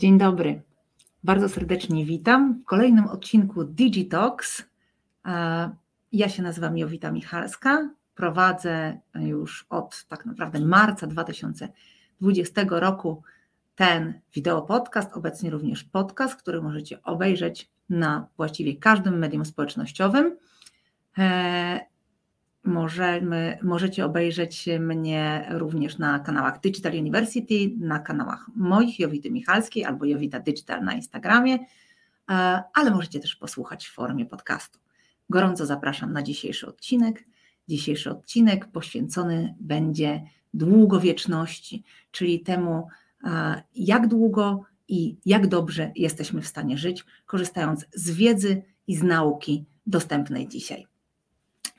Dzień dobry. Bardzo serdecznie witam w kolejnym odcinku Digitalks. Ja się nazywam Jowita Michalska. Prowadzę już od tak naprawdę marca 2020 roku ten wideo podcast, obecnie również podcast, który możecie obejrzeć na właściwie każdym medium społecznościowym. Możemy, możecie obejrzeć mnie również na kanałach Digital University, na kanałach moich Jowity Michalskiej albo Jowita Digital na Instagramie, e, ale możecie też posłuchać w formie podcastu. Gorąco zapraszam na dzisiejszy odcinek. Dzisiejszy odcinek poświęcony będzie długowieczności, czyli temu, e, jak długo i jak dobrze jesteśmy w stanie żyć, korzystając z wiedzy i z nauki dostępnej dzisiaj.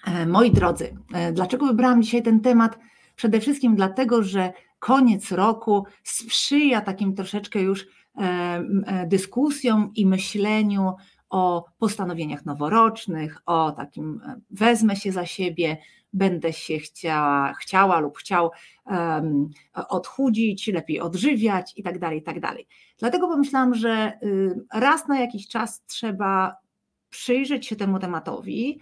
E, moi drodzy, e, dlaczego wybrałam dzisiaj ten temat? Przede wszystkim dlatego, że koniec roku sprzyja takim troszeczkę już e, dyskusjom i myśleniu o postanowieniach noworocznych, o takim wezmę się za siebie, będę się chciała, chciała lub chciał odchudzić, lepiej odżywiać i tak dalej, i tak dalej. Dlatego pomyślałam, że y, raz na jakiś czas trzeba przyjrzeć się temu tematowi,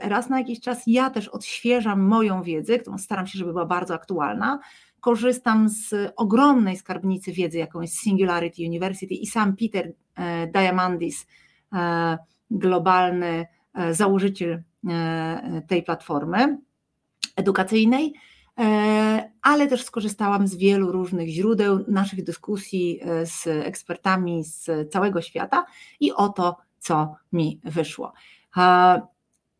raz na jakiś czas ja też odświeżam moją wiedzę, którą staram się, żeby była bardzo aktualna. Korzystam z ogromnej skarbnicy wiedzy, jaką jest Singularity University i sam Peter e, Diamandis, e, globalny założyciel tej platformy edukacyjnej, ale też skorzystałam z wielu różnych źródeł naszych dyskusji z ekspertami z całego świata i oto, co mi wyszło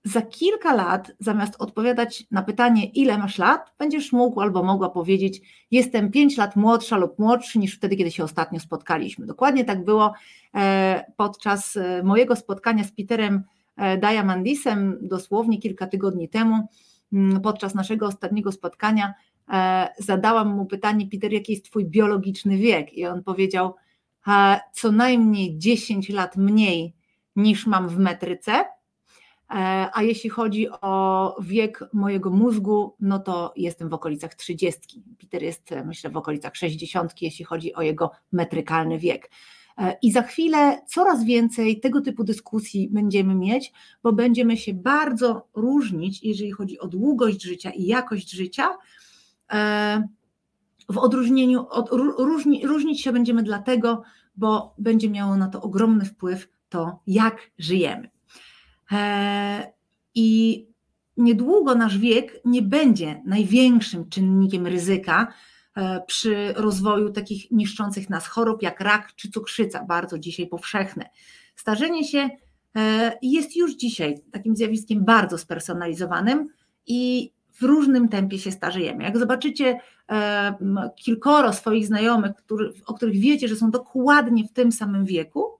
za kilka lat, zamiast odpowiadać na pytanie, ile masz lat, będziesz mógł albo mogła powiedzieć, jestem 5 lat młodsza lub młodszy niż wtedy, kiedy się ostatnio spotkaliśmy. Dokładnie tak było e, podczas e, mojego spotkania z Peterem e, Diamandisem, dosłownie kilka tygodni temu. Mm, podczas naszego ostatniego spotkania zadałam mu pytanie, Peter, jaki jest Twój biologiczny wiek? I on powiedział, co najmniej 10 lat mniej niż mam w metryce a jeśli chodzi o wiek mojego mózgu, no to jestem w okolicach 30. Peter jest, myślę, w okolicach 60, jeśli chodzi o jego metrykalny wiek. E, I za chwilę coraz więcej tego typu dyskusji będziemy mieć, bo będziemy się bardzo różnić, jeżeli chodzi o długość życia i jakość życia. E, w odróżnieniu, od, różni, różnić się będziemy dlatego, bo będzie miało na to ogromny wpływ to, jak żyjemy. E, I niedługo nasz wiek nie będzie największym czynnikiem ryzyka e, przy rozwoju takich niszczących nas chorób jak rak czy cukrzyca, bardzo dzisiaj powszechne. Starzenie się e, jest już dzisiaj takim zjawiskiem bardzo spersonalizowanym i w różnym tempie się starzejemy. Jak zobaczycie kilkoro swoich znajomych, o których wiecie, że są dokładnie w tym samym wieku,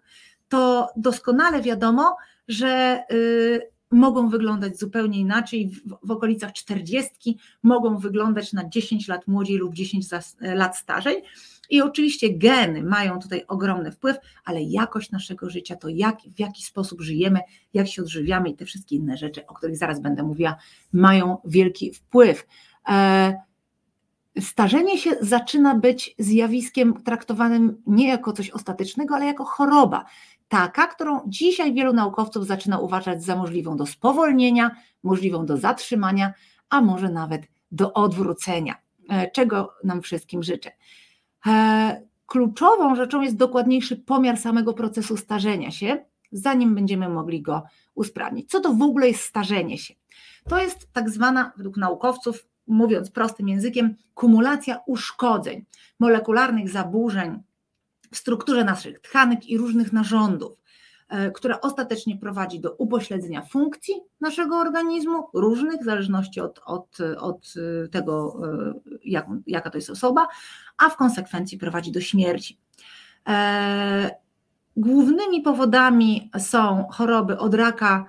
to doskonale wiadomo, że y, mogą wyglądać zupełnie inaczej, w, okolicach 40 mogą wyglądać na 10 lat młodziej lub 10 lat starzej. I oczywiście geny mają tutaj ogromny wpływ, ale jakość naszego życia, to jak, w jaki sposób żyjemy, jak się odżywiamy i te wszystkie inne rzeczy, o których zaraz będę mówiła, mają wielki wpływ. E, starzenie się zaczyna być zjawiskiem traktowanym nie jako coś ostatecznego, ale jako choroba taka, którą dzisiaj wielu naukowców zaczyna uważać za możliwą do spowolnienia, możliwą do zatrzymania, a może nawet do odwrócenia, e, czego nam wszystkim życzę. E, kluczową rzeczą jest dokładniejszy pomiar samego procesu starzenia się, zanim będziemy mogli go usprawnić. Co to w ogóle jest starzenie się? To jest tak zwana, według naukowców, mówiąc prostym językiem, kumulacja uszkodzeń, molekularnych zaburzeń w strukturze naszych tchanek i różnych narządów, e, która ostatecznie prowadzi do upośledzenia funkcji naszego organizmu, różnych, w zależności od, od, od tego, e, jak, jaka to jest osoba, a w konsekwencji prowadzi do śmierci. E, głównymi powodami są choroby od raka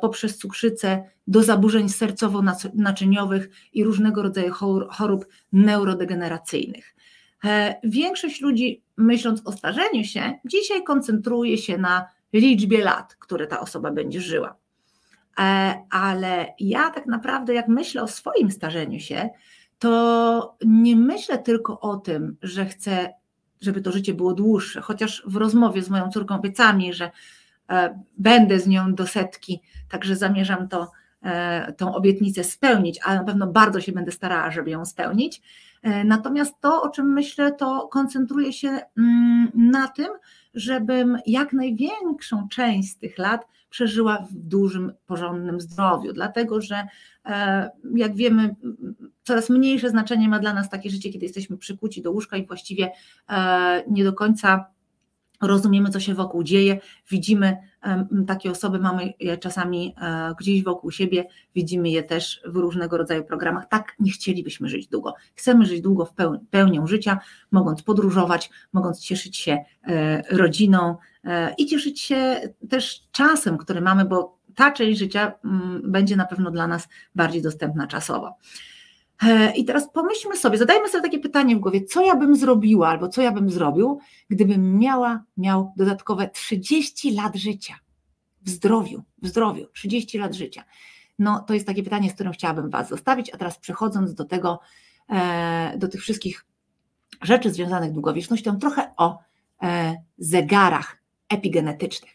poprzez cukrzycę do zaburzeń sercowo-naczyniowych i różnego rodzaju chorób neurodegeneracyjnych. Większość ludzi myśląc o starzeniu się, dzisiaj koncentruje się na liczbie lat, które ta osoba będzie żyła. E, ale ja tak naprawdę, jak myślę o swoim starzeniu się, to nie myślę tylko o tym, że chcę żeby to życie było dłuższe. Chociaż w rozmowie z moją córką obiecała mi, że e, będę z nią do setki, także zamierzam to, e, tą obietnicę spełnić, ale na pewno bardzo się będę starała, żeby ją spełnić. Natomiast to, o czym myślę, to koncentruje się mm, na tym, żebym jak największą część z tych lat przeżyła w dużym, porządnym zdrowiu, dlatego że e, jak wiemy, coraz mniejsze znaczenie ma dla nas takie życie, kiedy jesteśmy przykuci do łóżka i właściwie e, nie do końca rozumiemy, co się wokół dzieje, widzimy takie osoby, mamy je czasami e, gdzieś wokół siebie, widzimy je też w różnego rodzaju programach. Tak nie chcielibyśmy żyć długo. Chcemy żyć długo w pełnią życia, mogąc podróżować, mogąc cieszyć się e, rodziną e, i cieszyć się też czasem, który mamy, bo ta część życia mm, będzie na pewno dla nas bardziej dostępna czasowo. E, I teraz pomyślmy sobie, zadajmy sobie takie pytanie w głowie, co ja bym zrobiła albo co ja bym zrobił, gdybym miała, miał dodatkowe 30 lat życia w zdrowiu, w zdrowiu, 30 lat życia. No to jest takie pytanie, z którym chciałabym Was zostawić, a teraz przechodząc do tego, e, do tych wszystkich rzeczy związanych z długowiecznością, trochę o e, zegarach epigenetycznych.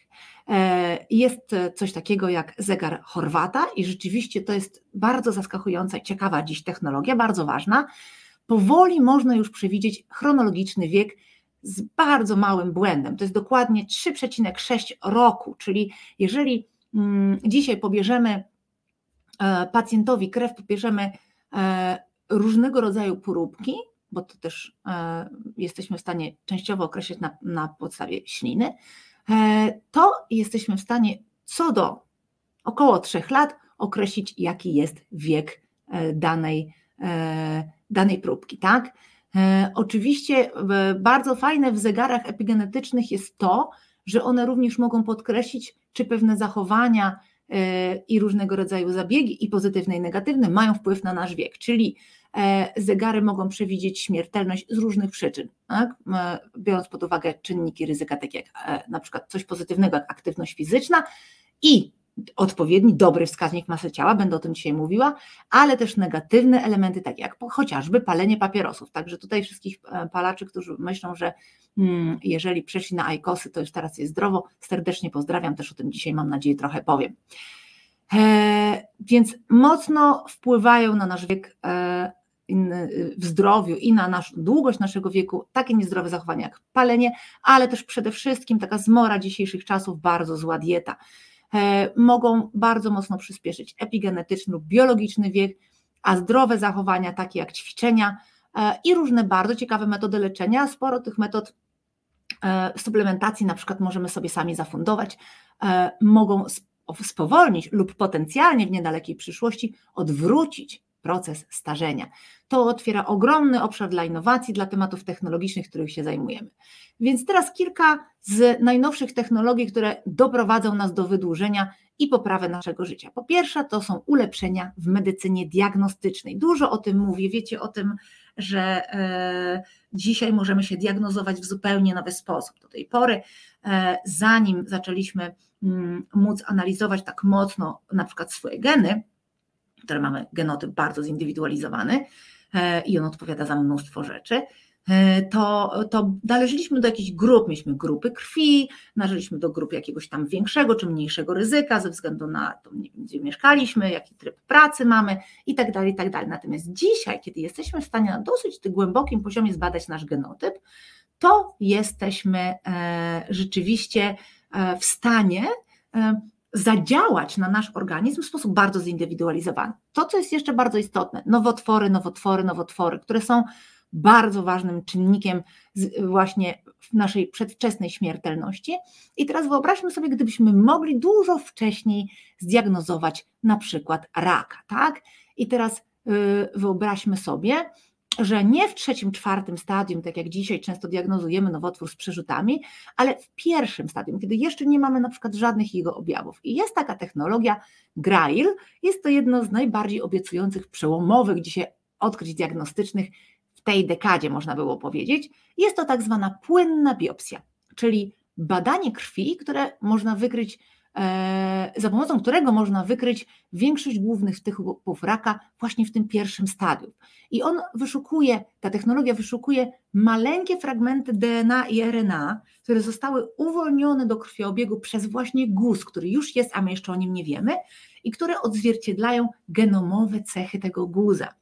E, jest coś takiego jak zegar Horwata i rzeczywiście to jest bardzo zaskakująca i ciekawa dziś technologia, bardzo ważna. Powoli można już przewidzieć chronologiczny wiek z bardzo małym błędem. To jest dokładnie 3,6 roku, czyli jeżeli mm, dzisiaj pobierzemy e, pacjentowi krew, pobierzemy e, różnego rodzaju poróbki, bo to też jesteśmy w stanie częściowo określić na, na podstawie śliny, to jesteśmy w stanie co do około trzech lat określić, jaki jest wiek e, danej, e, danej próbki. Tak? Oczywiście bardzo fajne w zegarach epigenetycznych jest to, że one również mogą podkreślić, czy pewne zachowania i różnego rodzaju zabiegi, i pozytywne, i negatywne, mają wpływ na nasz wiek. Czyli E, zegary mogą przewidzieć śmiertelność z różnych przyczyn, tak? E, biorąc pod uwagę czynniki ryzyka, takie jak e, na przykład coś pozytywnego jak aktywność fizyczna i odpowiedni, dobry wskaźnik masy ciała, będę o tym dzisiaj mówiła, ale też negatywne elementy, takie jak chociażby palenie papierosów. Także tutaj wszystkich palaczy, którzy myślą, że hmm, jeżeli przeszli na ajkosy, to już teraz jest zdrowo, serdecznie pozdrawiam, też o tym dzisiaj mam nadzieję trochę powiem. E, więc mocno wpływają na nasz wiek e, w zdrowiu i na nasz, długość naszego wieku takie niezdrowe zachowania jak palenie, ale też przede wszystkim taka zmora dzisiejszych czasów, bardzo zła dieta. E, mogą bardzo mocno przyspieszyć epigenetyczny lub biologiczny wiek, a zdrowe zachowania, takie jak ćwiczenia e, i różne bardzo ciekawe metody leczenia. Sporo tych metod e, suplementacji na przykład możemy sobie sami zafundować, mogą spowolnić lub potencjalnie w niedalekiej przyszłości odwrócić proces starzenia. To otwiera ogromny obszar dla innowacji, dla tematów technologicznych, których się zajmujemy. Więc teraz kilka z najnowszych technologii, które doprowadzą nas do wydłużenia i poprawy naszego życia. Po pierwsze, to są ulepszenia w medycynie diagnostycznej. Dużo o tym mówię, wiecie o tym, że e, dzisiaj możemy się diagnozować w zupełnie nowy sposób. Do tej pory, e, zanim zaczęliśmy mm, móc analizować tak mocno na przykład swoje geny, które mamy genotyp bardzo zindywidualizowany e, i on odpowiada za mnóstwo rzeczy, e, to, to należeliśmy do jakichś grup, mieliśmy grupy krwi, należeliśmy do grup jakiegoś tam większego czy mniejszego ryzyka ze względu na to, gdzie mieszkaliśmy, jaki tryb pracy mamy i tak dalej, i tak dalej. Natomiast dzisiaj, kiedy jesteśmy w stanie na dosyć głębokim poziomie zbadać nasz genotyp, to jesteśmy e, rzeczywiście w stanie zadziałać na nasz organizm w sposób bardzo zindywidualizowany. To, co jest jeszcze bardzo istotne, nowotwory, nowotwory, nowotwory, które są bardzo ważnym czynnikiem właśnie naszej przedwczesnej śmiertelności. I teraz wyobraźmy sobie, gdybyśmy mogli dużo wcześniej zdiagnozować na przykład raka, tak? I teraz yy, wyobraźmy sobie, że nie w trzecim, czwartym stadium, tak jak dzisiaj często diagnozujemy nowotwór z przerzutami, ale w pierwszym stadium, kiedy jeszcze nie mamy na przykład żadnych jego objawów. I jest taka technologia GRAIL, jest to jedno z najbardziej obiecujących, przełomowych dzisiaj odkryć diagnostycznych w tej dekadzie, można było powiedzieć. Jest to tak zwana płynna biopsja, czyli badanie krwi, które można wykryć za pomocą którego można wykryć większość głównych typów raka właśnie w tym pierwszym stadium. I on wyszukuje, ta technologia wyszukuje maleńkie fragmenty DNA i RNA, które zostały uwolnione do krwiobiegu przez właśnie guz, który już jest, a my jeszcze o nim nie wiemy, i które odzwierciedlają genomowe cechy tego guza.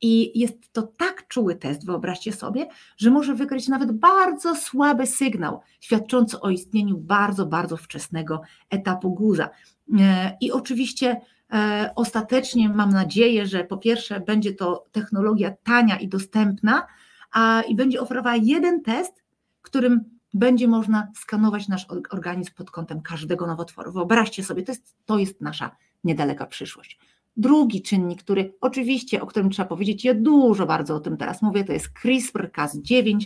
I jest to tak czuły test, wyobraźcie sobie, że może wykryć nawet bardzo słaby sygnał, świadczący o istnieniu bardzo, bardzo wczesnego etapu guza. E, I oczywiście e, ostatecznie mam nadzieję, że po pierwsze będzie to technologia tania i dostępna, a i będzie oferowała jeden test, którym będzie można skanować nasz organizm pod kątem każdego nowotworu. Wyobraźcie sobie, to jest, to jest nasza niedaleka przyszłość. Drugi czynnik, który oczywiście, o którym trzeba powiedzieć, ja dużo bardzo o tym teraz mówię, to jest CRISPR-Cas9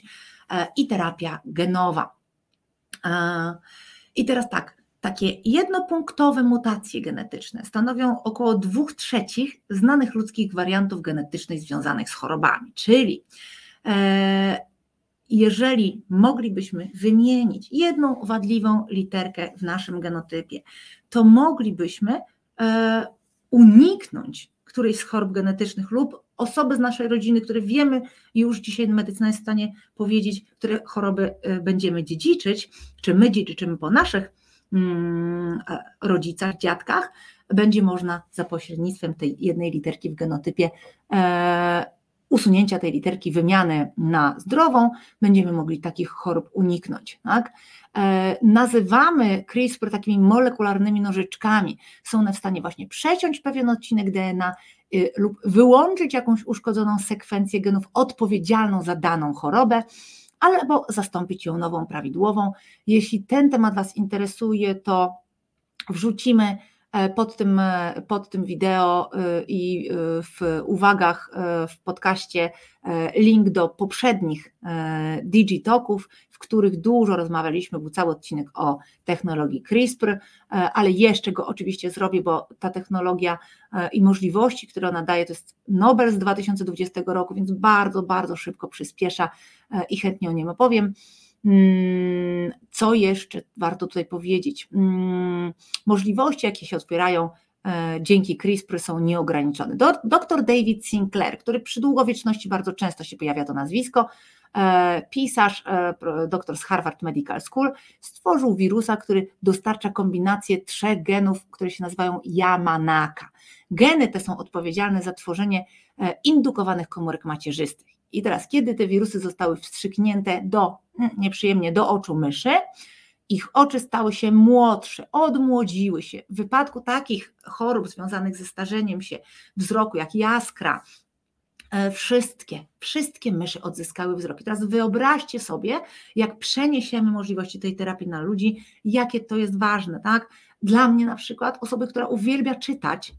e, i terapia genowa. E, I teraz tak, takie jednopunktowe mutacje genetyczne stanowią około dwóch trzecich znanych ludzkich wariantów genetycznych związanych z chorobami, czyli e, jeżeli moglibyśmy wymienić jedną wadliwą literkę w naszym genotypie, to moglibyśmy uniknąć którejś z chorób genetycznych lub osoby z naszej rodziny, które wiemy już dzisiaj medycyna jest w stanie powiedzieć, które choroby y, będziemy dziedziczyć, czy my dziedziczymy po naszych mm, rodzicach, dziadkach, będzie można za pośrednictwem tej jednej literki w genotypie e, usunięcia tej literki, wymiany na zdrową, będziemy mogli takich chorób uniknąć. Tak? E, nazywamy CRISPR takimi molekularnymi nożyczkami. Są one w stanie właśnie przeciąć pewien odcinek DNA y, lub wyłączyć jakąś uszkodzoną sekwencję genów odpowiedzialną za daną chorobę albo zastąpić ją nową, prawidłową. Jeśli ten temat Was interesuje, to wrzucimy pod tym, e, pod tym wideo e, i w uwagach w podcaście link do poprzednich Digitoków, w których dużo rozmawialiśmy, był cały odcinek o technologii CRISPR, ale jeszcze go oczywiście zrobię, bo ta technologia i możliwości, które ona daje, to jest Nobel z 2020 roku, więc bardzo, bardzo szybko przyspiesza i chętnie o nim opowiem. Mm, co jeszcze warto tutaj powiedzieć? Mm, możliwości, jakie się otwierają e, dzięki CRISPR są nieograniczone. Dr David Sinclair, który przy długowieczności bardzo często się pojawia to nazwisko, e, pisarz, e, doktor z Harvard Medical School, stworzył wirusa, który dostarcza kombinację trzech genów, które się nazywają Yamanaka. Geny te są odpowiedzialne za tworzenie indukowanych komórek macierzystych. I teraz, kiedy te wirusy zostały wstrzyknięte do, mm, nieprzyjemnie, do oczu myszy, ich oczy stały się młodsze, odmłodziły się. W wypadku takich chorób związanych ze starzeniem się wzroku, jak jaskra, wszystkie, wszystkie myszy odzyskały wzrok. I teraz wyobraźcie sobie, jak przeniesiemy możliwości tej terapii na ludzi, jakie to jest ważne, tak? Dla mnie na przykład, osoby, która uwielbia czytać,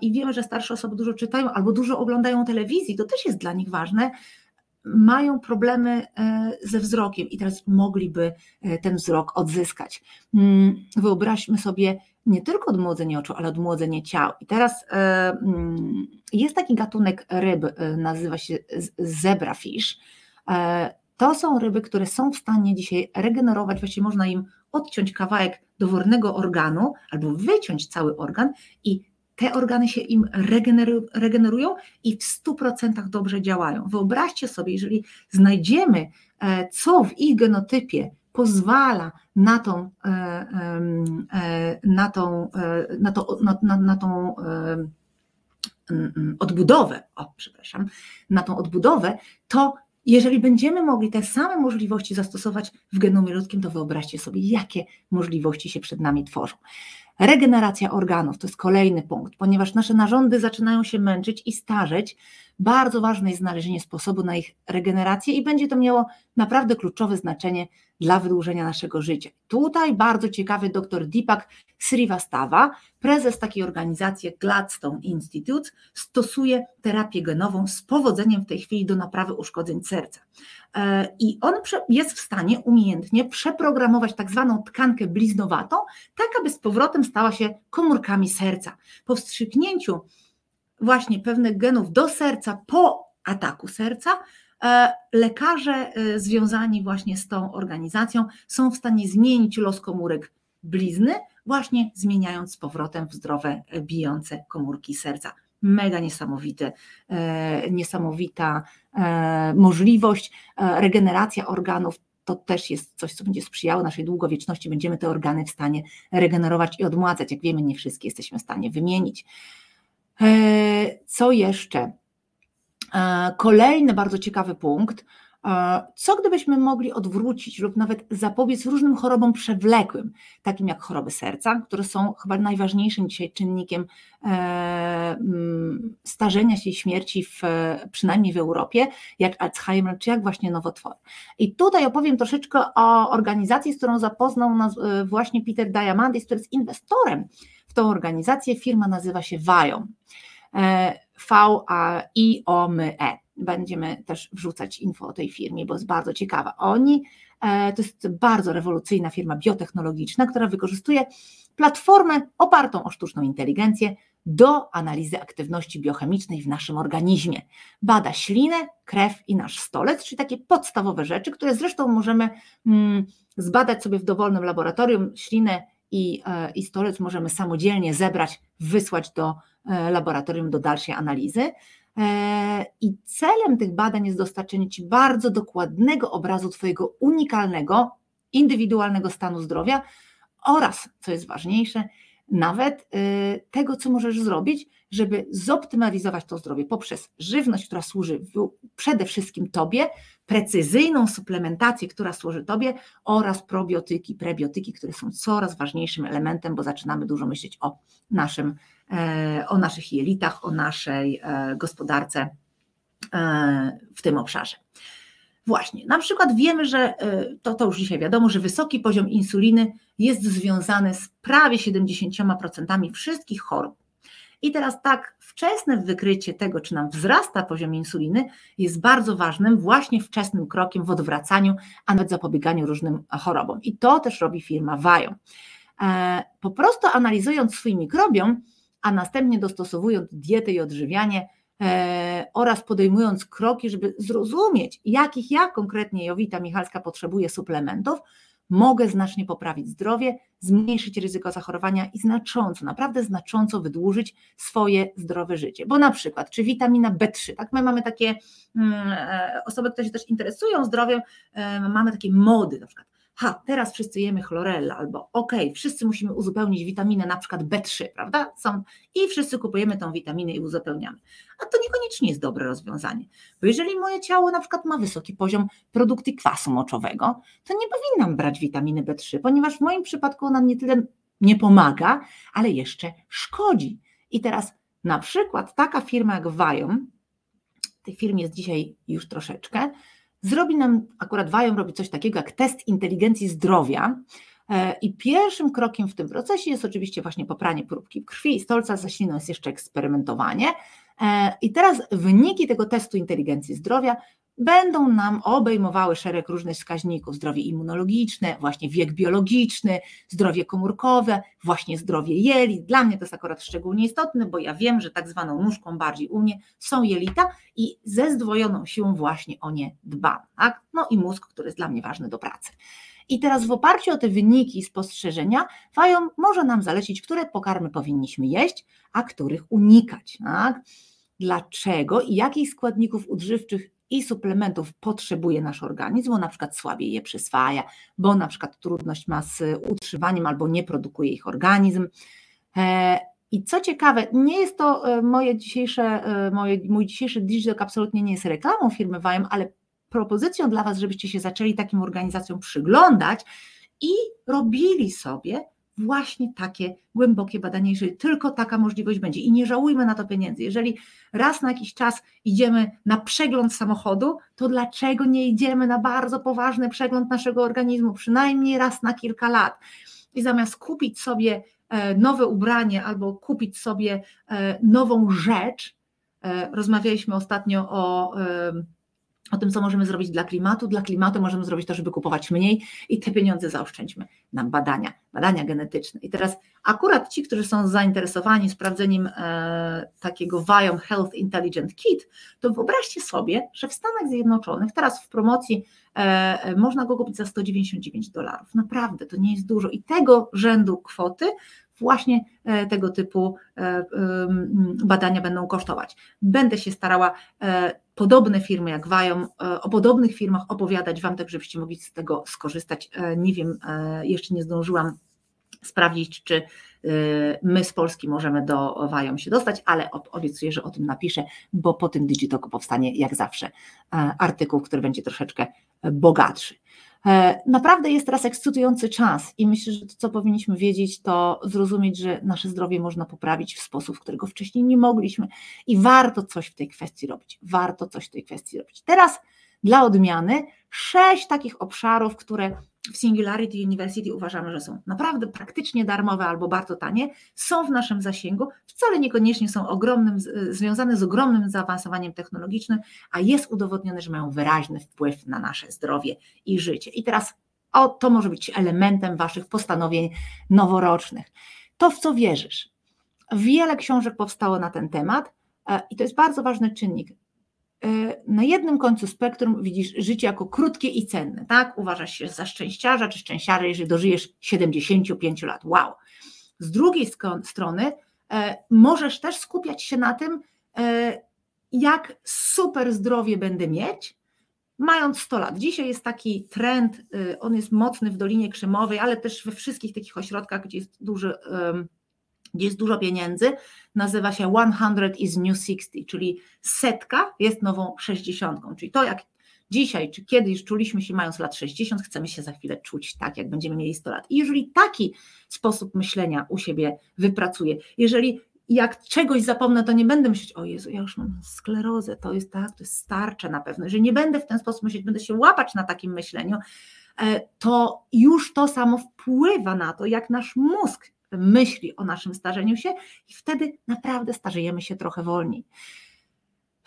i wiemy, że starsze osoby dużo czytają albo dużo oglądają telewizji, to też jest dla nich ważne, mają problemy e, ze wzrokiem i teraz mogliby e, ten wzrok odzyskać. Mm, wyobraźmy sobie nie tylko odmłodzenie oczu, ale odmłodzenie ciał. I teraz e, mm, jest taki gatunek ryb, nazywa się zebrafish. To są ryby, które są w stanie dzisiaj regenerować, właściwie można im odciąć kawałek dowolnego organu albo wyciąć cały organ i te organy się im regenerują i w 100% dobrze działają. Wyobraźcie sobie, jeżeli znajdziemy, e, co w ich genotypie pozwala na tą, e, e, na tą, na to, na, na, na tą odbudowę, o przepraszam, na tą odbudowę, to jeżeli będziemy mogli te same możliwości zastosować w genomie ludzkim, to wyobraźcie sobie, jakie możliwości się przed nami tworzą. Regeneracja organów to jest kolejny punkt, ponieważ nasze narządy zaczynają się męczyć i starzeć. Bardzo ważne jest znalezienie sposobu na ich regenerację i będzie to miało naprawdę kluczowe znaczenie dla wydłużenia naszego życia. Tutaj bardzo ciekawy dr Deepak Srivastava, prezes takiej organizacji Gladstone Institute, stosuje terapię genową z powodzeniem w tej chwili do naprawy uszkodzeń serca. E, I on jest w stanie umiejętnie przeprogramować tak zwaną tkankę bliznowatą, tak aby z powrotem stała się komórkami serca. Po wstrzyknięciu właśnie pewnych genów do serca po ataku serca, lekarze e, związani właśnie z tą organizacją są w stanie zmienić los komórek blizny, właśnie zmieniając z powrotem w zdrowe, bijące komórki serca. Mega niesamowite, e, niesamowita e, możliwość, e, regeneracja organów. To też jest coś, co będzie sprzyjało naszej długowieczności. Będziemy te organy w stanie regenerować i odmładzać. Jak wiemy, nie wszystkie jesteśmy w stanie wymienić. E, co jeszcze? E, kolejny bardzo ciekawy punkt co gdybyśmy mogli odwrócić lub nawet zapobiec różnym chorobom przewlekłym, takim jak choroby serca, które są chyba najważniejszym dzisiaj czynnikiem e, mm, starzenia się i śmierci, w, przynajmniej w Europie, jak Alzheimer czy jak właśnie nowotwory. I tutaj opowiem troszeczkę o organizacji, z którą zapoznał nas e, właśnie Peter Diamandis, który jest inwestorem w tą organizację. Firma nazywa się VIOM. V-I-O-M-E będziemy też wrzucać info o tej firmie, bo jest bardzo ciekawa. Oni, e, to jest bardzo rewolucyjna firma biotechnologiczna, która wykorzystuje platformę opartą o sztuczną inteligencję do analizy aktywności biochemicznej w naszym organizmie. Bada ślinę, krew i nasz stolec, czyli takie podstawowe rzeczy, które zresztą możemy mm, zbadać sobie w dowolnym laboratorium. Ślinę i, e, i stolec możemy samodzielnie zebrać, wysłać do e, laboratorium do dalszej analizy. E, I celem tych badań jest dostarczenie Ci bardzo dokładnego obrazu Twojego unikalnego, indywidualnego stanu zdrowia oraz, co jest ważniejsze, nawet e, tego, co możesz zrobić, żeby zoptymalizować to zdrowie poprzez żywność, która służy przede wszystkim Tobie, precyzyjną suplementację, która służy Tobie oraz probiotyki, prebiotyki, które są coraz ważniejszym elementem, bo zaczynamy dużo myśleć o naszym E, o naszych jelitach, o naszej e, gospodarce e, w tym obszarze. Właśnie, na przykład wiemy, że to, to już dzisiaj wiadomo, że wysoki poziom insuliny jest związany z prawie 70% wszystkich chorób. I teraz tak, wczesne wykrycie tego, czy nam wzrasta poziom insuliny, jest bardzo ważnym, właśnie wczesnym krokiem w odwracaniu, a nawet zapobieganiu różnym chorobom. I to też robi firma Vajo. Po prostu analizując swój mikrobiom, a następnie dostosowując dietę i odżywianie e, oraz podejmując kroki, żeby zrozumieć, jakich ja konkretnie Jowita Michalska potrzebuję suplementów, mogę znacznie poprawić zdrowie, zmniejszyć ryzyko zachorowania i znacząco, naprawdę znacząco wydłużyć swoje zdrowe życie. Bo na przykład, czy witamina B3, tak, my mamy takie mm, e, osoby, które się też interesują zdrowiem, e, mamy takie mody, na przykład ha, teraz wszyscy jemy chlorella, albo okay, wszyscy musimy uzupełnić witaminę na przykład B3, prawda? Są, I wszyscy kupujemy tą witaminę i uzupełniamy. A to niekoniecznie jest dobre rozwiązanie, bo jeżeli moje ciało na przykład ma wysoki poziom produkcji kwasu moczowego, to nie powinnam brać witaminy B3, ponieważ w moim przypadku ona nie tyle nie pomaga, ale jeszcze szkodzi. I teraz na przykład taka firma jak Viome, tej firmie jest dzisiaj już troszeczkę, zrobi nam, akurat Wają robi coś takiego jak test inteligencji zdrowia. E, I pierwszym krokiem w tym procesie jest oczywiście właśnie popranie próbki krwi i stolca za śliną jest jeszcze eksperymentowanie. E, I teraz wyniki tego testu inteligencji zdrowia będą nam obejmowały szereg różnych wskaźników, zdrowie immunologiczne, właśnie wiek biologiczny, zdrowie komórkowe, właśnie zdrowie jelit. Dla mnie to jest akurat szczególnie istotne, bo ja wiem, że tak zwaną nóżką bardziej u mnie są jelita i ze zdwojoną siłą właśnie o nie dbam. Tak? No i mózg, który jest dla mnie ważny do pracy. I teraz w oparciu o te wyniki i spostrzeżenia, Fajon może nam zalecić, które pokarmy powinniśmy jeść, a których unikać. Tak? Dlaczego i jakich składników odżywczych i suplementów potrzebuje nasz organizm, bo na przykład słabiej je przyswaja, bo na przykład trudność ma z utrzymaniem albo nie produkuje ich organizm. E, I co ciekawe, nie jest to e, moje dzisiejsze, e, moje, mój dzisiejszy digital absolutnie nie jest reklamą firmy Wajem, ale propozycją dla Was, żebyście się zaczęli takim organizacjom przyglądać i robili sobie właśnie takie głębokie badanie, jeżeli tylko taka możliwość będzie. I nie żałujmy na to pieniędzy. Jeżeli raz na jakiś czas idziemy na przegląd samochodu, to dlaczego nie idziemy na bardzo poważny przegląd naszego organizmu, przynajmniej raz na kilka lat? I zamiast kupić sobie e, nowe ubranie albo kupić sobie e, nową rzecz, e, rozmawialiśmy ostatnio o o tym, co możemy zrobić dla klimatu. Dla klimatu możemy zrobić to, żeby kupować mniej i te pieniądze zaoszczędźmy na badania, badania genetyczne. I teraz akurat ci, którzy są zainteresowani sprawdzeniem e, takiego Viome Health Intelligent Kit, to wyobraźcie sobie, że w Stanach Zjednoczonych teraz w promocji e, można go kupić za 199 dolarów. Naprawdę, to nie jest dużo i tego rzędu kwoty właśnie e, tego typu e, badania będą kosztować. Będę się starała e, podobne firmy jak Wają, o podobnych firmach opowiadać Wam, tak żebyście mogli z tego skorzystać. Nie wiem, jeszcze nie zdążyłam sprawdzić, czy my z Polski możemy do Wają się dostać, ale obiecuję, że o tym napiszę, bo po tym Digitoku powstanie jak zawsze artykuł, który będzie troszeczkę bogatszy. E, naprawdę jest teraz ekscytujący czas i myślę, że to, co powinniśmy wiedzieć, to zrozumieć, że nasze zdrowie można poprawić w sposób, którego wcześniej nie mogliśmy i warto coś w tej kwestii robić. Warto coś w tej kwestii robić. Teraz dla odmiany sześć takich obszarów, które w Singularity University uważamy, że są naprawdę praktycznie darmowe albo bardzo tanie, są w naszym zasięgu, wcale niekoniecznie są ogromnym, związane z ogromnym zaawansowaniem technologicznym, a jest udowodnione, że mają wyraźny wpływ na nasze zdrowie i życie. I teraz o, to może być elementem Waszych postanowień noworocznych. To, w co wierzysz. Wiele książek powstało na ten temat e, i to jest bardzo ważny czynnik. E, na jednym końcu spektrum widzisz życie jako krótkie i cenne, tak? Uważasz się za szczęściarza czy szczęściarza, jeżeli dożyjesz 75 lat. Wow. Z drugiej strony e, możesz też skupiać się na tym, e, jak super zdrowie będę mieć, mając 100 lat. Dzisiaj jest taki trend, on jest mocny w Dolinie Krzemowej, ale też we wszystkich takich ośrodkach, gdzie jest duży gdzie jest dużo pieniędzy, nazywa się 100 is new 60, czyli setka jest nową 60, czyli to jak dzisiaj czy kiedyś czuliśmy się mając lat 60, chcemy się za chwilę czuć tak, jak będziemy mieli 100 lat. I jeżeli taki sposób myślenia u siebie wypracuję, jeżeli jak czegoś zapomnę, to nie będę myśleć, o Jezu, ja już mam sklerozę, to jest tak, to jest starcze na pewno, jeżeli nie będę w ten sposób myśleć, będę się łapać na takim myśleniu, e, to już to samo wpływa na to, jak nasz mózg myśli o naszym starzeniu się i wtedy naprawdę starzejemy się trochę wolniej.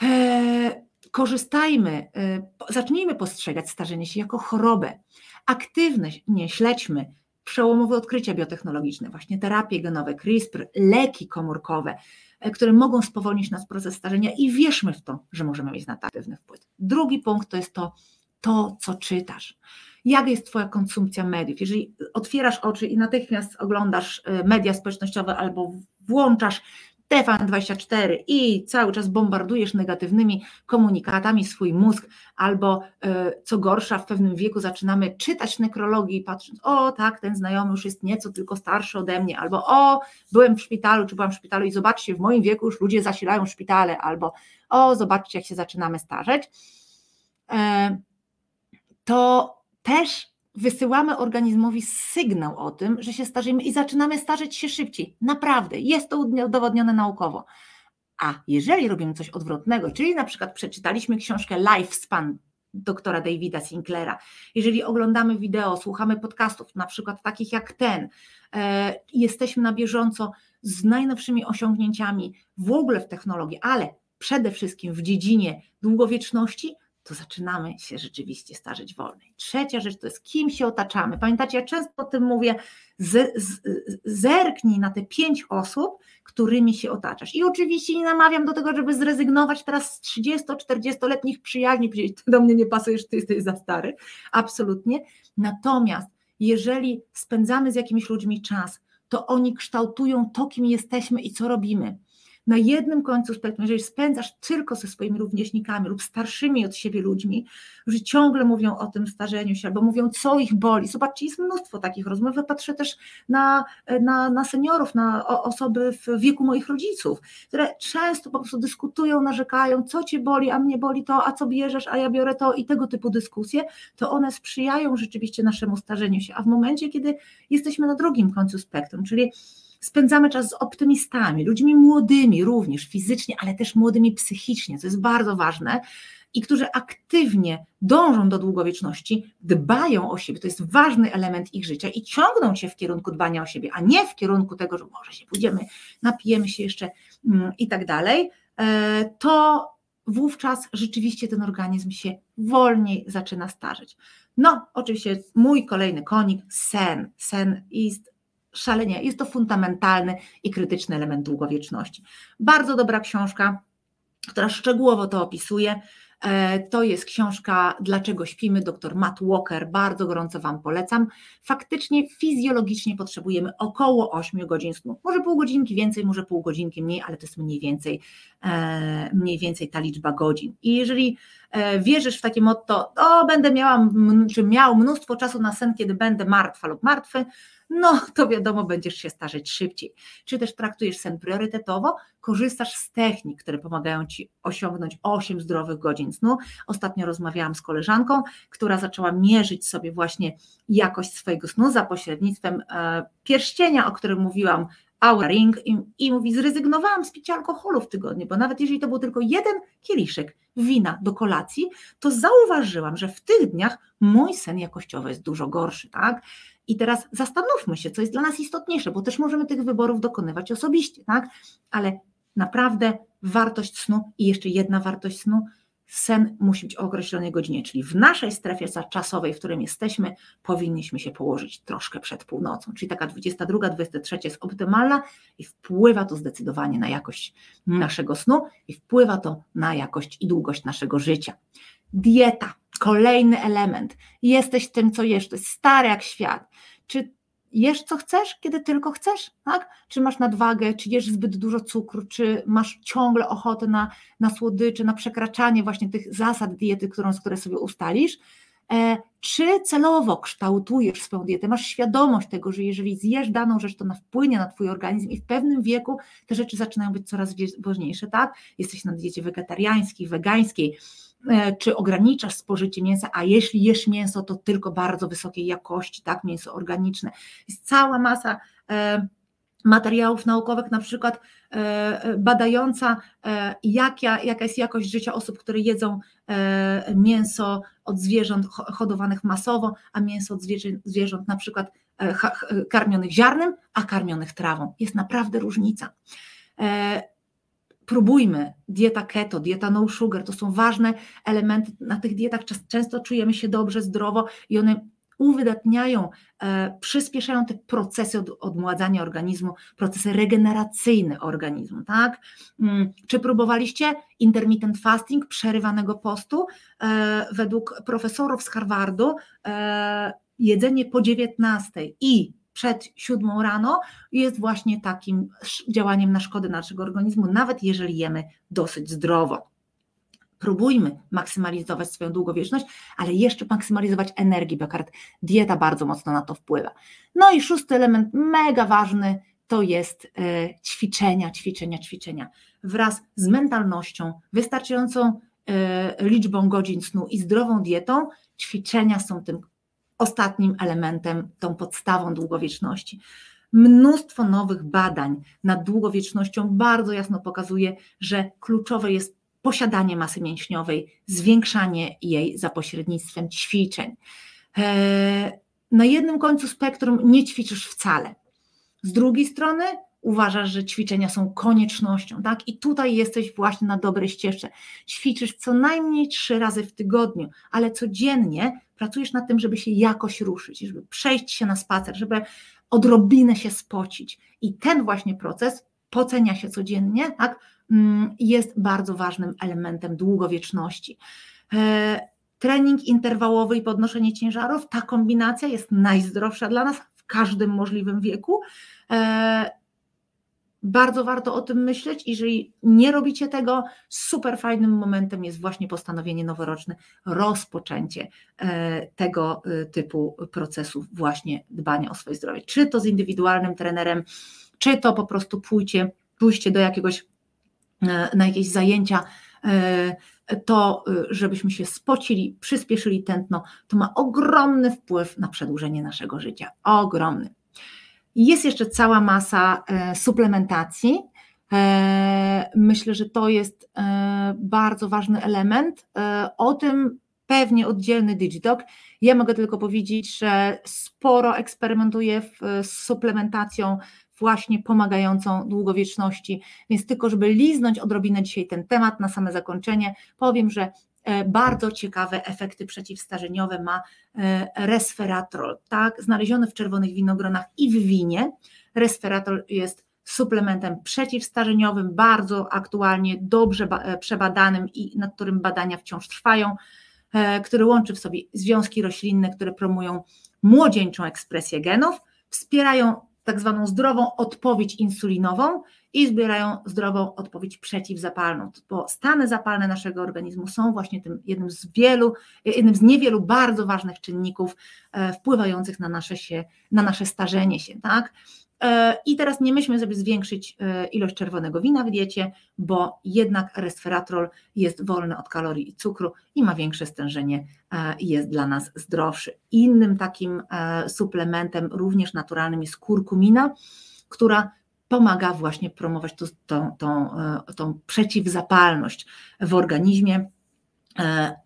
Eee, korzystajmy, e, zacznijmy postrzegać starzenie się jako chorobę. Aktywnie śledźmy przełomowe odkrycia biotechnologiczne, właśnie terapie genowe, CRISPR, leki komórkowe, e, które mogą spowolnić nasz proces starzenia i wierzmy w to, że możemy mieć na to aktywny wpływ. Drugi punkt to jest to, to co czytasz jak jest Twoja konsumpcja mediów. Jeżeli otwierasz oczy i natychmiast oglądasz y, media społecznościowe albo włączasz TVN24 i cały czas bombardujesz negatywnymi komunikatami swój mózg, albo y, co gorsza, w pewnym wieku zaczynamy czytać nekrologię i patrząc, o tak, ten znajomy już jest nieco tylko starszy ode mnie, albo o, byłem w szpitalu, czy byłam w szpitalu i zobaczcie, w moim wieku już ludzie zasilają szpitale, albo o, zobaczcie, jak się zaczynamy starzeć. E, to też wysyłamy organizmowi sygnał o tym, że się starzemy i zaczynamy starzeć się szybciej. Naprawdę, jest to udowodnione naukowo. A jeżeli robimy coś odwrotnego, czyli na przykład przeczytaliśmy książkę Lifespan doktora Davida Sinclaira, jeżeli oglądamy wideo, słuchamy podcastów, na przykład takich jak ten, e, jesteśmy na bieżąco z najnowszymi osiągnięciami w ogóle w technologii, ale przede wszystkim w dziedzinie długowieczności, to zaczynamy się rzeczywiście starzeć wolniej. Trzecia rzecz to jest, kim się otaczamy. Pamiętacie, ja często o tym mówię, z, z, zerknij na te pięć osób, którymi się otaczasz. I oczywiście nie namawiam do tego, żeby zrezygnować teraz z 30-40-letnich przyjaźni, powiedzieć, ty do mnie nie pasujesz, ty jesteś za stary. Absolutnie. Natomiast jeżeli spędzamy z jakimiś ludźmi czas, to oni kształtują to, kim jesteśmy i co robimy na jednym końcu spektrum, jeżeli spędzasz tylko ze swoimi rówieśnikami lub starszymi od siebie ludźmi, którzy ciągle mówią o tym starzeniu się albo mówią, co ich boli. Zobaczcie, jest mnóstwo takich rozmów. Ja patrzę też na, na, na seniorów, na osoby w wieku moich rodziców, które często po prostu dyskutują, narzekają, co cię boli, a mnie boli to, a co bierzesz, a ja biorę to i tego typu dyskusje, to one sprzyjają rzeczywiście naszemu starzeniu się. A w momencie, kiedy jesteśmy na drugim końcu spektrum, czyli spędzamy czas z optymistami, ludźmi młodymi również fizycznie, ale też młodymi psychicznie, co jest bardzo ważne, i którzy aktywnie dążą do długowieczności, dbają o siebie, to jest ważny element ich życia i ciągną się w kierunku dbania o siebie, a nie w kierunku tego, że może się pójdziemy, napijemy się jeszcze mm, i tak dalej, e, to wówczas rzeczywiście ten organizm się wolniej zaczyna starzeć. No, oczywiście mój kolejny konik, sen. Sen jest szalenie, jest to fundamentalny i krytyczny element długowieczności. Bardzo dobra książka, która szczegółowo to opisuje. E, to jest książka Dlaczego śpimy, dr Matt Walker, bardzo gorąco Wam polecam. Faktycznie fizjologicznie potrzebujemy około 8 godzin snu. Może pół godzinki więcej, może pół godzinki mniej, ale to jest mniej więcej, e, mniej więcej ta liczba godzin. I jeżeli e, wierzysz w takie motto, to będę miała, czy miał mnóstwo czasu na sen, kiedy będę martwa lub martwy, no to wiadomo, będziesz się starzeć szybciej. Czy też traktujesz sen priorytetowo, korzystasz z technik, które pomagają Ci osiągnąć 8 zdrowych godzin snu. Ostatnio rozmawiałam z koleżanką, która zaczęła mierzyć sobie właśnie jakość swojego snu za pośrednictwem e, pierścienia, o którym mówiłam, Aura Ring i, i mówi, zrezygnowałam z picia alkoholu w tygodniu, bo nawet jeżeli to był tylko jeden kieliszek wina do kolacji, to zauważyłam, że w tych dniach mój sen jakościowy jest dużo gorszy, tak? I teraz zastanówmy się, co jest dla nas istotniejsze, bo też możemy tych wyborów dokonywać osobiście, tak? Ale naprawdę wartość snu i jeszcze jedna wartość snu, sen musi być o określonej godzinie, czyli w naszej strefie czasowej, w którym jesteśmy, powinniśmy się położyć troszkę przed północą, czyli taka 22, 23 jest optymalna i wpływa to zdecydowanie na jakość naszego snu i wpływa to na jakość i długość naszego życia. Dieta, kolejny element. Jesteś tym, co jesz, to jest stary jak świat. Czy jesz co chcesz, kiedy tylko chcesz, tak? Czy masz nadwagę, czy jesz zbyt dużo cukru, czy masz ciągle ochotę na, na słodycze, na przekraczanie właśnie tych zasad diety, którą, które sobie ustalisz, czy celowo kształtujesz swoją dietę, masz świadomość tego, że jeżeli zjesz daną rzecz, to ona wpłynie na twój organizm i w pewnym wieku te rzeczy zaczynają być coraz ważniejsze, tak? Jesteś na diecie wegetariańskiej, wegańskiej, E, czy ograniczasz spożycie mięsa, a jeśli jesz mięso, to tylko bardzo wysokiej jakości, tak, mięso organiczne. Jest cała masa e, materiałów naukowych, na przykład e, badająca, jaka, jaka jest jakość życia osób, które jedzą mięso od zwierząt hodowanych masowo, a mięso od zwierząt na przykład karmionych ziarnem, a karmionych trawą. Jest naprawdę różnica próbujmy. Dieta keto, dieta no sugar to są ważne elementy. Na tych dietach często czujemy się dobrze, zdrowo i one uwydatniają, e, przyspieszają te procesy od, odmładzania organizmu, procesy regeneracyjne organizmu, tak? Mm, czy próbowaliście intermittent fasting, przerywanego postu? E, według profesorów z Harvardu e, jedzenie po 19 i przed siódmą rano jest właśnie takim działaniem na szkodę naszego organizmu, nawet jeżeli jemy dosyć zdrowo. Próbujmy maksymalizować swoją długowieczność, ale jeszcze maksymalizować energię, bo dieta bardzo mocno na to wpływa. No i szósty element, mega ważny, to jest e, ćwiczenia, ćwiczenia, ćwiczenia. Wraz z mentalnością, wystarczającą e, liczbą godzin snu i zdrową dietą, ćwiczenia są tym ostatnim elementem, tą podstawą długowieczności. Mnóstwo nowych badań nad długowiecznością bardzo jasno pokazuje, że kluczowe jest posiadanie masy mięśniowej, zwiększanie jej za pośrednictwem ćwiczeń. E, na jednym końcu spektrum nie ćwiczysz wcale. Z drugiej strony uważasz, że ćwiczenia są koniecznością, tak? I tutaj jesteś właśnie na dobrej ścieżce. Ćwiczysz co najmniej trzy razy w tygodniu, ale codziennie pracujesz nad tym, żeby się jakoś ruszyć, żeby przejść się na spacer, żeby odrobinę się spocić. I ten właśnie proces pocenia się codziennie, tak? Mm, jest bardzo ważnym elementem długowieczności. E, trening interwałowy i podnoszenie ciężarów, ta kombinacja jest najzdrowsza dla nas w każdym możliwym wieku e, bardzo warto o tym myśleć. Jeżeli nie robicie tego, super fajnym momentem jest właśnie postanowienie noworoczne, rozpoczęcie e, tego typu procesów, właśnie dbania o swoje zdrowie. Czy to z indywidualnym trenerem, czy to po prostu pójście, pójście do jakiegoś, na jakieś zajęcia, to żebyśmy się spocili, przyspieszyli tętno, to ma ogromny wpływ na przedłużenie naszego życia. Ogromny. Jest jeszcze cała masa e, suplementacji. E, myślę, że to jest e, bardzo ważny element. O tym pewnie oddzielny Digitalk. Ja mogę tylko powiedzieć, że sporo eksperymentuję z suplementacją właśnie pomagającą długowieczności. Więc tylko, żeby liznąć odrobinę dzisiaj ten temat na same zakończenie, powiem, że e, bardzo ciekawe efekty przeciwstarzeniowe ma e, resveratrol, tak, znaleziony w czerwonych winogronach i w winie. Resveratrol jest suplementem przeciwstarzeniowym, bardzo aktualnie, dobrze e, przebadanym i nad którym badania wciąż trwają, który łączy w sobie związki roślinne, które promują młodzieńczą ekspresję genów, wspierają tak zwaną zdrową odpowiedź insulinową i zbierają zdrową odpowiedź przeciwzapalną, bo stany zapalne naszego organizmu są właśnie tym jednym z wielu, jednym z niewielu bardzo ważnych czynników e, wpływających na nasze, się, na nasze starzenie się, tak? E, I teraz nie myślmy, żeby zwiększyć e, ilość czerwonego wina w diecie, bo jednak resveratrol jest wolny od kalorii i cukru i ma większe stężenie e, i jest dla nas zdrowszy. Innym takim suplementem, również naturalnym, jest kurkumina, która pomaga właśnie promować tą, tą, tą, przeciwzapalność w organizmie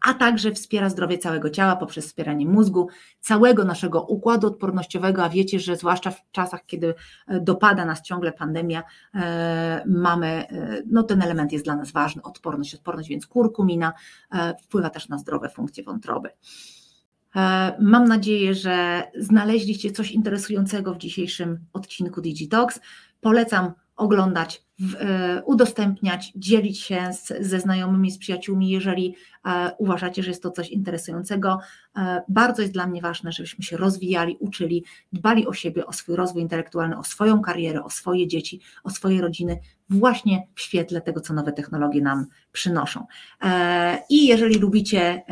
a także wspiera zdrowie całego ciała poprzez wspieranie mózgu, całego naszego układu odpornościowego, a wiecie, że zwłaszcza w czasach, kiedy e, dopada nas ciągle pandemia, e, mamy, no ten element jest dla nas ważny, odporność, odporność, więc kurkumina wpływa też na zdrowe funkcje wątroby. Mam nadzieję, że znaleźliście coś interesującego w dzisiejszym odcinku Digitox. Polecam oglądać, e, udostępniać, dzielić się z, ze znajomymi, z przyjaciółmi, jeżeli e, uważacie, że jest to coś interesującego. E, bardzo jest dla mnie ważne, żebyśmy się rozwijali, uczyli, dbali o siebie, o swój rozwój intelektualny, o swoją karierę, o swoje dzieci, o swoje rodziny, właśnie w świetle tego, co nowe technologie nam przynoszą. I jeżeli lubicie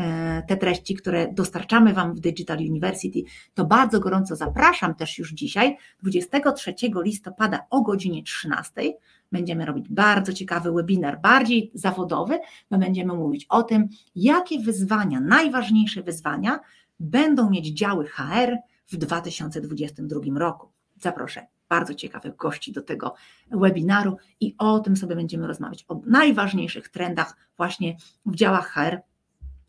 te treści, które dostarczamy Wam w Digital University, to bardzo gorąco zapraszam też już dzisiaj, 23 listopada o godzinie 13 będziemy robić bardzo ciekawy webinar, bardziej zawodowy, bo będziemy mówić o tym, jakie wyzwania, najważniejsze wyzwania będą mieć działy HR w 2022 roku. Zaproszę bardzo ciekawych gości do tego webinaru i o tym sobie będziemy rozmawiać, o najważniejszych trendach właśnie w działach HR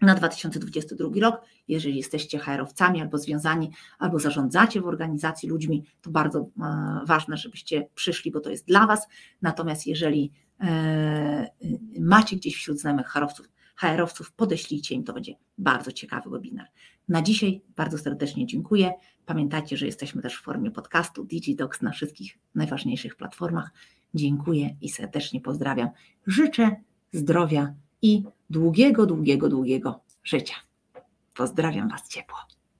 na 2022 rok. Jeżeli jesteście HR-owcami albo związani, albo zarządzacie w organizacji ludźmi, to bardzo e, ważne, żebyście przyszli, bo to jest dla Was. Natomiast jeżeli e, macie gdzieś wśród znajomych HR-owców, HR-owców, podeślijcie im, to będzie bardzo ciekawy webinar. Na dzisiaj bardzo serdecznie dziękuję. Pamiętajcie, że jesteśmy też w formie podcastu DigiDocs na wszystkich najważniejszych platformach. Dziękuję i serdecznie pozdrawiam. Życzę zdrowia i długiego, długiego, długiego życia. Pozdrawiam Was ciepło.